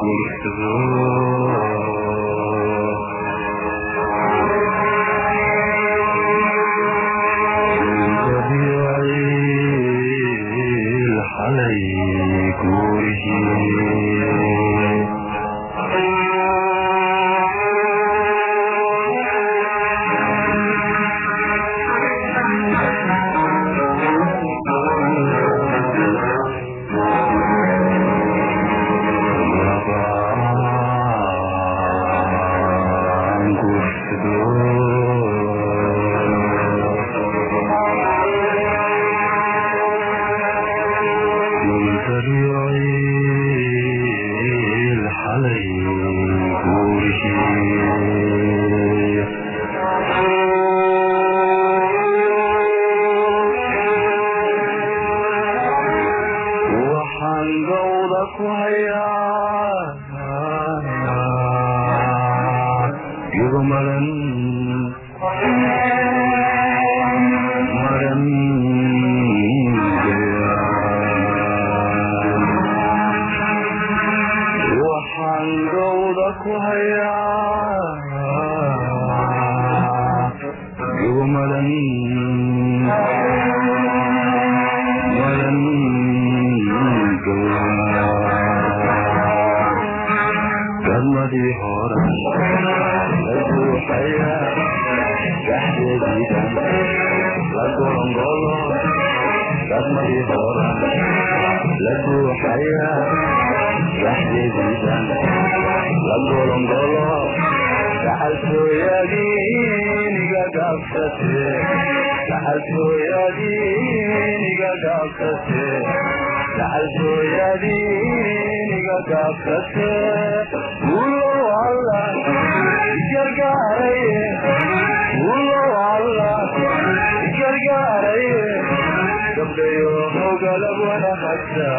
Thank gawda ku dadmadii hore la buuxaya dhaxdeediidan la gorongolo dhaxaltooyadiiniga gaabsate dhaxaltooyadiiniga gaabsate dhaxaltooyadiiniga gaabsate ulow alla gargaaraye ulow wanahagta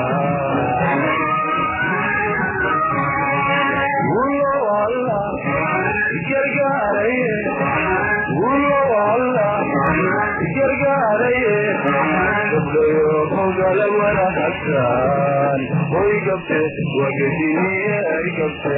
ulow alla gargaaraye gargaaraye gabdhayo hogala wanahagtaan hoy gabte wagadiniye ay gabte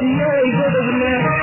haraamina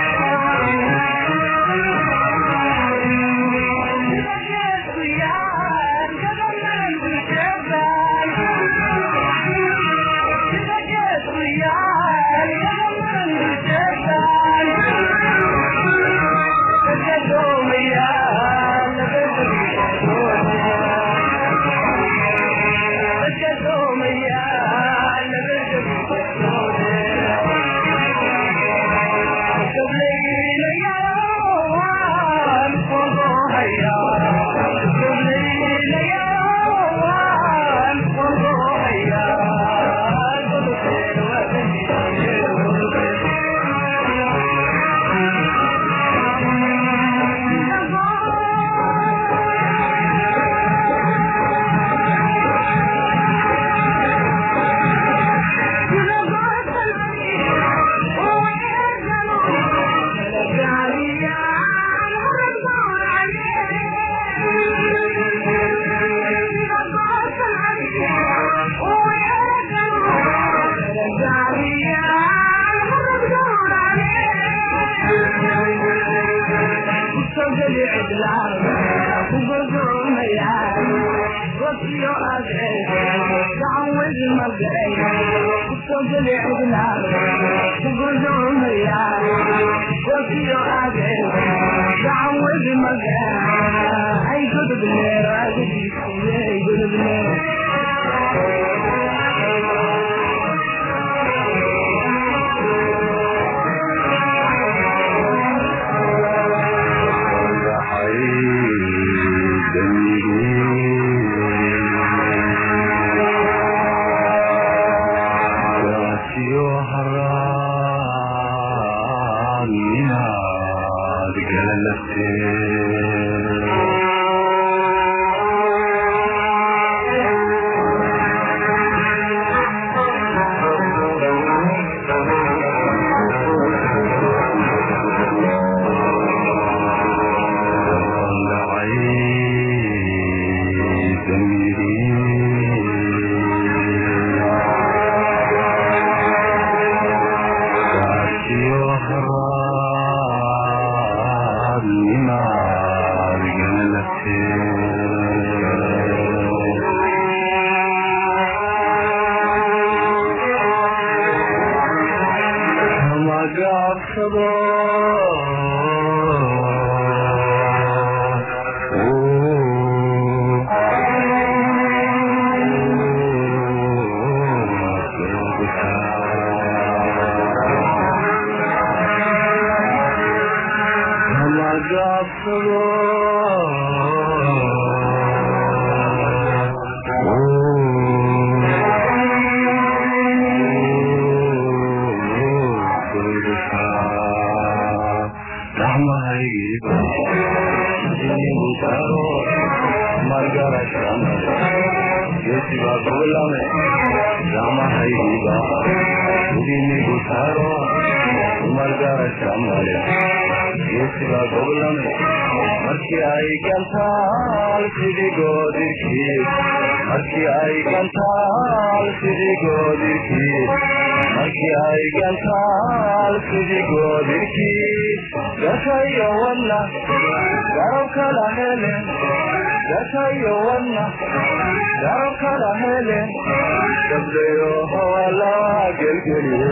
ذا markii ay gantaal xidigoodikii markii ay gantaal xidigoodikii markii ay gantaal xidigoodikii gatayo wadna garabka lahele gatayo wadna garabka lahele gabdayo howalaa gelgeliye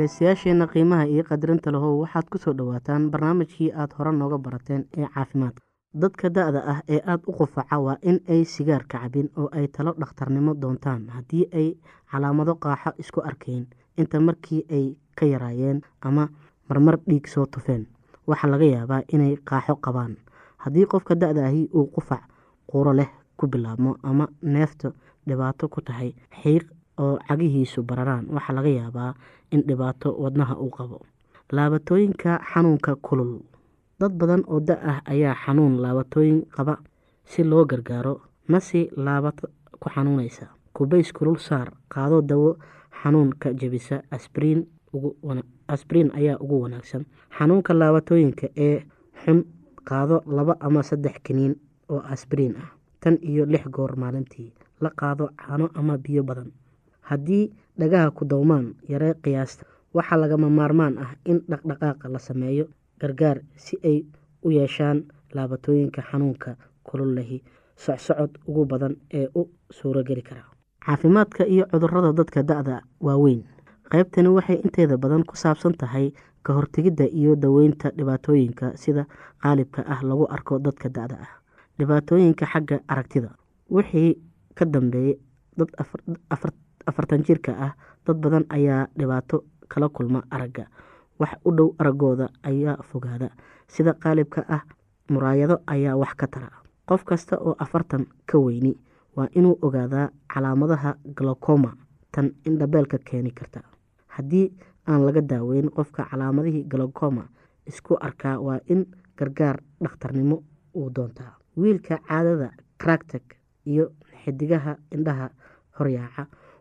dhegaystayaasheenna qiimaha iyo qadarinta lahow waxaad ku soo dhowaataan barnaamijkii aad hore nooga barateen ee caafimaadka. Dadka da-da ah ee aada u qufaca waa in ay sigaarka cabin oo ay talo dhakhtarnimo doontaan haddii ay calaamado qaaxo isku arkayn inta markii ay ka yaraayeen ama marmar dhiig soo tufeen waxaa laga yaabaa inay qaaxo qabaan. Haddii qofka da-da ahi uu qufac quro leh ku bilaabmo ama neefta dhibaato ku tahay xiiq oo cagihiisu bararaan. Waxaa laga yaabaa in dhibaato wadnaha uu qabo. Laabatooyinka xanuunka kulul. Dad badan oo da ah ayaa xanuun laabatooyin qaba si loo gargaaro. Nasi laabata ku xanuunaysa. Kubays kulul saar qaado dawo xanuunka jebisa asbriin ayaa ugu wanaagsan. Xanuunka laabatooyinka ee xun qaado laba ama saddex kiniin oo asbriin ah tan iyo lix goor maalintii. La qaado caano ama biyo badan haddii dhagaha ku dowmaan yaree qiyaasta waxaa lagama maarmaan ah in dhaqdhaqaaqa la sameeyo gargaar si ay u yeeshaan laabatooyinka xanuunka kululahi socsocod ugu badan ee u suurogeli kara. Caafimaadka iyo cudurrada dadka da-da waaweyn qaybtani waxay inteeda badan ku saabsan tahay ka hortegidda iyo daweynta dhibaatooyinka sida qaalibka ah lagu arko dadka da-da ah dhibaatooyinka xagga aragtida. Wixii ka dambeeyey dad afartan jirka ah dad badan ayaa dhibaato kala kulma aragga. Wax u dhow araggooda ayaa fogaada. Sida qaalibka ah muraayado ayaa wax ka tara. Qof kasta oo afartan ka weyni waa inuu ogaadaa calaamadaha galokoma tan indhabeelka keeni karta. Haddii aan laga daaweyn qofka calaamadihii galokoma isku arkaa waa in gargaar dhakhtarnimo uu doontaa wiilka caadada karagtag iyo xidigaha indhaha horyaaca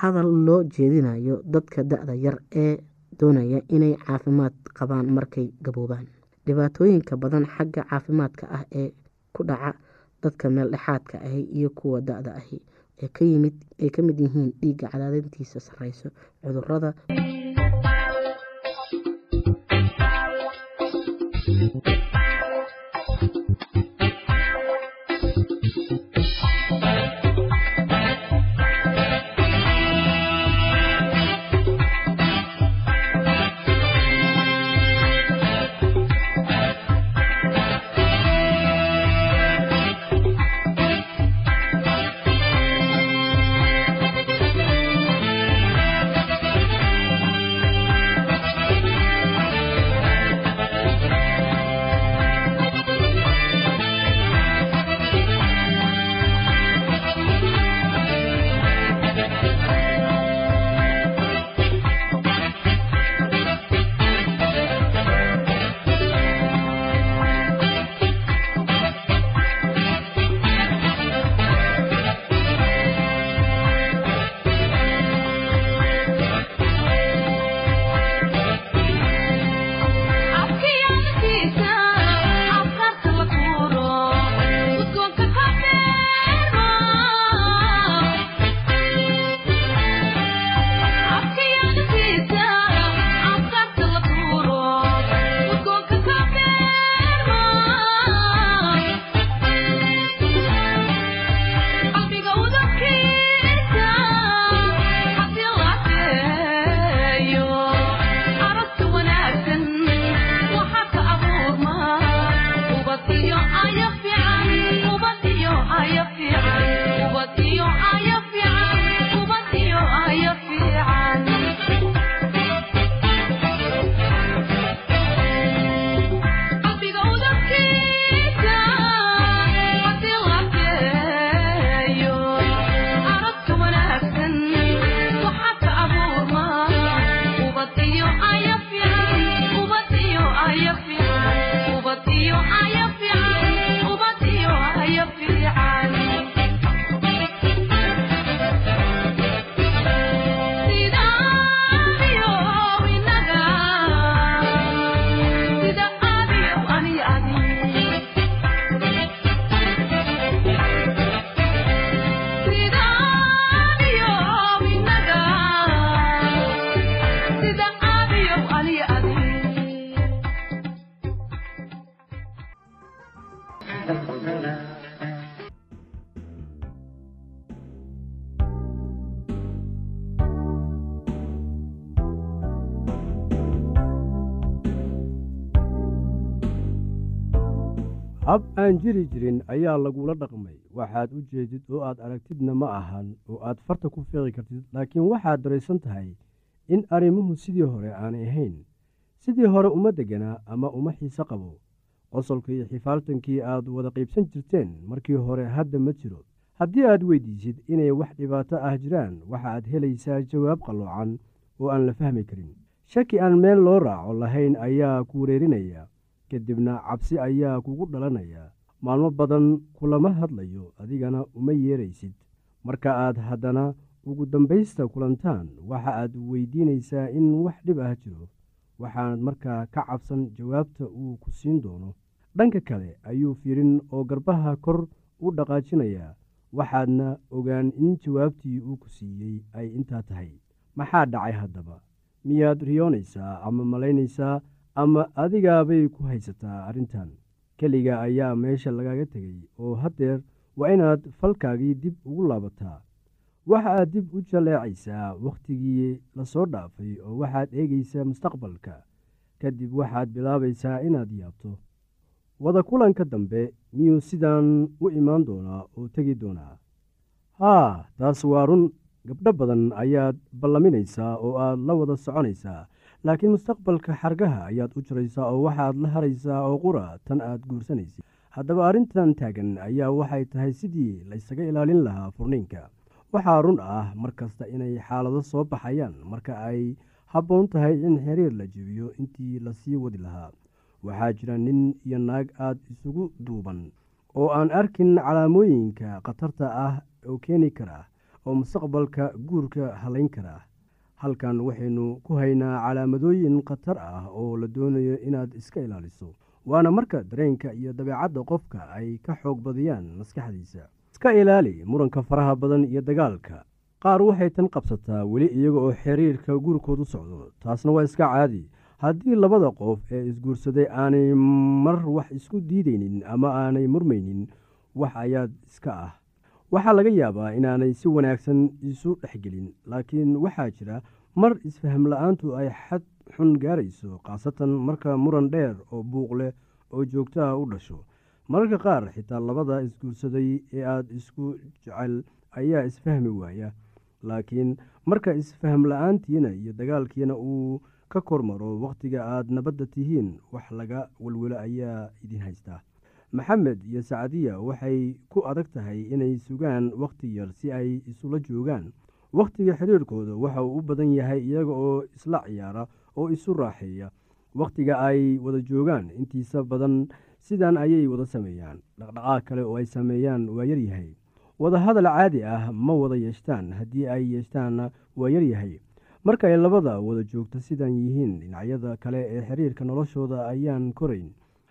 hadal loo jeedinayo dadka da-da yar ee doonaya inay caafimaad qabaan markay gaboobaan. Dhibaatooyinka badan xagga caafimaadka ah ee ku dhaca dadka meeldhexaadka ahi iyo kuwa da-da ahi ay ka mid yihiin dhiigga cadaadintiisa sarreyso cudurrada hab aan jiri jirin ayaa lagula dhaqmay. Waxaad u jeedid oo aad aragtidna ma ahan oo aad farta ku fiiqi kartid laakiin waxaad daraysan tahay in arrimuhu sidii hore aanay ahayn. Sidii hore uma degganaa ama uma xiise qabo qosolka iyo xifaaltankii aad wada qaybsan jirteen markii hore hadda ma jiro. Haddii aad weydiisid inay wax dhibaato ah jiraan waxaaad helaysaa jawaab qalloocan oo aan la fahmi karin. Shaki aan meel loo raaco lahayn ayaa ku wareerinaya kadibna cabsi ayaa kugu dhalanaya. Maalmo badan kulama hadlayo adigana uma yeeraysid. Marka aad haddana ugu dambaysta kulantaan waxa aad weydiinaysaa in wax dhib ah jiro. Waxaanad markaa ka cabsan jawaabta uu ku siin doono dhanka kale ayuu fiirin oo garbaha kor u dhaqaajinayaa waxaadna ogaan in jawaabtii uu ku siiyey ay intaa tahay. Maxaa dhacay haddaba? Miyaad riyoonaysaa ama malaynaysaa ama adigaabay ku haysataa arrintan? Keliga ayaa meesha lagaga tegay oo haddeer waa inaad falkaagii dib ugu laabataa. Waxa aad dib u jaleecaysaa wakhtigii la soo dhaafay oo waxaad eegaysaa mustaqbalka. Kadib waxaad bilaabaysaa inaad yaabto wada kulanka dambe miyuu sidaan u imaan doonaa oo tegi doonaa? Haa taas waa run gabdho badan ayaad ballaminaysaa oo aad la wada soconaysaa laakiin mustaqbalka xargaha ayaad u jiraysaa oo waxaad la haraysaa oo qura tan aad guursanaysid. Haddaba arrintan taagan ayaa waxay tahay sidii laysaga ilaalin lahaa furniinka. Waxaa run ah mar kasta inay xaalado soo baxayaan marka ay habboon tahay in xiriir la jebiyo intii la sii wadi lahaa waxaa jira nin iyo naag aad isugu duuban oo aan arkin calaamooyinka khatarta ah oo keeni kara oo mustaqbalka guurka halayn kara. Halkan waxaynu ku haynaa calaamadooyin khatar ah oo la doonayo inaad iska ilaaliso waana marka dareenka iyo dabeecadda qofka ay ka xoog badiyaan maskaxdiisa. Iska ilaali muranka faraha badan iyo dagaalka. Qaar waxay tan qabsataa weli iyaga oo xiriirka guurkoodu socdo taasna waa iska caadi haddii labada qof ee isguursaday aanay mar wax isku diidaynin ama aanay murmaynin wax ayaad iska ah. Waxaa laga yaabaa inaanay si wanaagsan isu dhexgelin laakiin waxaa jira mar isfaham la'aantu ay xad xun gaarayso khaasatan marka muran dheer oo buuq leh oo joogto ah u dhasho. Mararka qaar xitaa labada isguursaday ee aada isku jecel ayaa isfahmi waaya laakiin marka isfaham la'aantiina iyo dagaalkiina uu ka kormaro wakhtiga aad nabadda tihiin wax laga welwelo ayaa idin haystaa maxamed iyo sacdiya waxay ku adag tahay inay sugaan wakhti yar si ay isula joogaan. Wakhtiga xiriirkooda waxa uu u badan yahay iyaga oo isla ciyaara oo isu raaxeeya. Wakhtiga ay wada joogaan intiisa badan sidan ayay wada sameeyaan. Dhaqdhaqaaq kale oo ay sameeyaan waa yaryahay. Wadahadal caadi ah ma wada yeeshtaan haddii ay yeeshtaanna waa yaryahay marka ay labada wada joogto sidan yihiin dhinacyada kale ee xiriirka noloshooda ayaan korayn.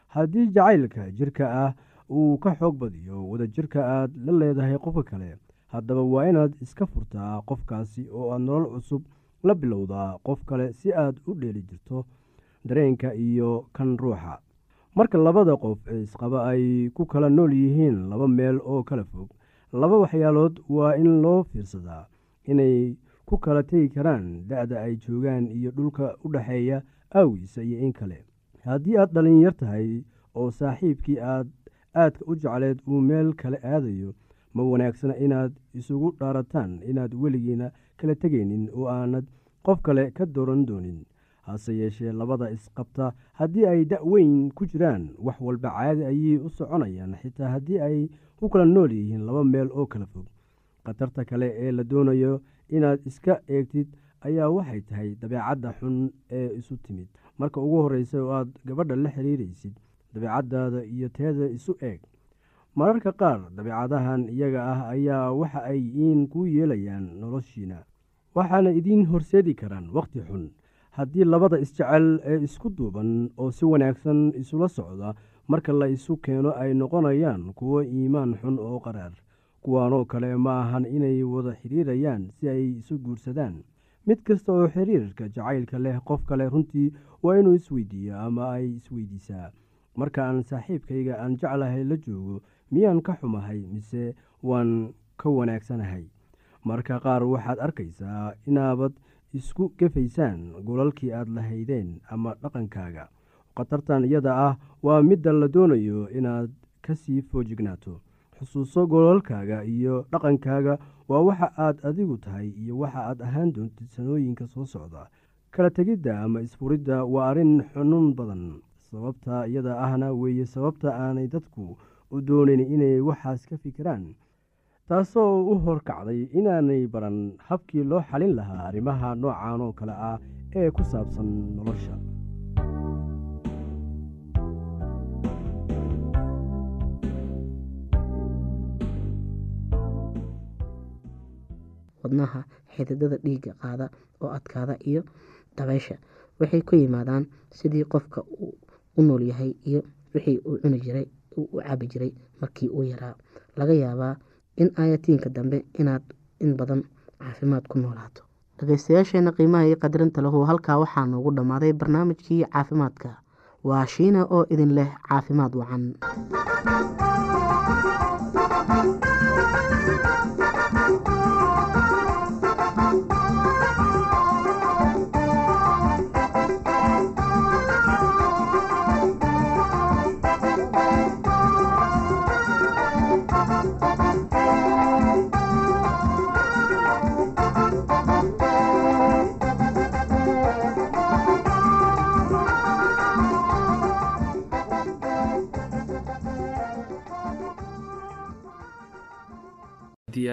Haddii jacaylka jirka ah uu ka xoog badiyo wada jirka aad la leedahay qofka kale haddaba waa inaad iska furtaa qofkaasi oo aad nolol cusub la bilowdaa qof kale si aad u dheeli jirto dareenka iyo kan ruuxa. Marka labada qof ee isqaba ay ku kala nool yihiin laba meel oo kala fog laba waxyaalood waa in loo fiirsadaa inay ku kala tegi karaan da-da ay joogaan iyo dhulka u dhexeeya aawiisa iyo in kale. Haddii aad dhalinyar tahay oo saaxiibkii aad aadka u jecleed uu meel kale aadayo ma wanaagsana inaad isugu dhaarataan inaad weligiina kala tegaynin oo aanad qof kale ka dooran doonin. Hase yeeshee labada isqabta haddii ay da-weyn ku jiraan wax walba caadi ayay u soconayaan. Xitaa haddii ay ku kala nool yihiin laba meel oo kala fog khatarta kale ee la doonayo inaad iska eegtid ayaa waxay tahay dabeecadda xun ee isu timid. Marka ugu horreysa oo aad gabadha la xiriiraysid dabeecaddaada iyo teeda isu eeg. Mararka qaar dabeecadahan iyaga ah ayaa waxa ay iin ku yeelayaan noloshiina waxaana idiin horseedi karaan wakhti xun. Haddii labada isjecel ee isku duuban oo si wanaagsan isula socda marka la isu keeno ay noqonayaan kuwo iimaan xun oo qaraar kuwaanoo kale ma ahan inay wada xiriirayaan si ay isu guursadaan. Mid kasta oo xiriirka jacaylka leh qof kale runtii waa inuu isweydiiyo ama ay isweydiisaa. Marka aan saaxiibkayga aan jeclahay la joogo miyaan ka xumahay mise waan ka wanaagsanahay? Marka qaar waxaad arkaysaa inaabad isku gefaysaan golalkii aad lahaydeen ama dhaqankaaga. Khatartan iyada ah waa midda la doonayo inaad ka sii foojignaato xusuuso golalkaaga iyo dhaqankaaga waa waxa aad adigu tahay iyo waxa aad ahaan doontid sanooyinka soo socda. Kala tegidda ama isfuridda waa arrin xunuun badan sababta iyada ahna weeye sababta aanay dadku u doonayn inay waxaas ka fikiraan taasoo u horkacday inaanay baran habkii loo xalin lahaa arrimaha noocan oo kale ah ee ku saabsan nolosha wadnaha xididada dhiigga qaada oo adkaada iyo dabeysha waxay ku yimaadaan sidii qofka u nool yahay iyo wixii uu cuni jiray u cabi jiray markii uu yaraa. Laga yaabaa in aayatiinka dambe inaad in badan caafimaad ku noolaato. Dhegeystayaasheena qiimaha iyo qadarinta lahu halkaa waxaa noogu dhammaaday barnaamijkii caafimaadka. Waa shiina oo idin leh caafimaad wacan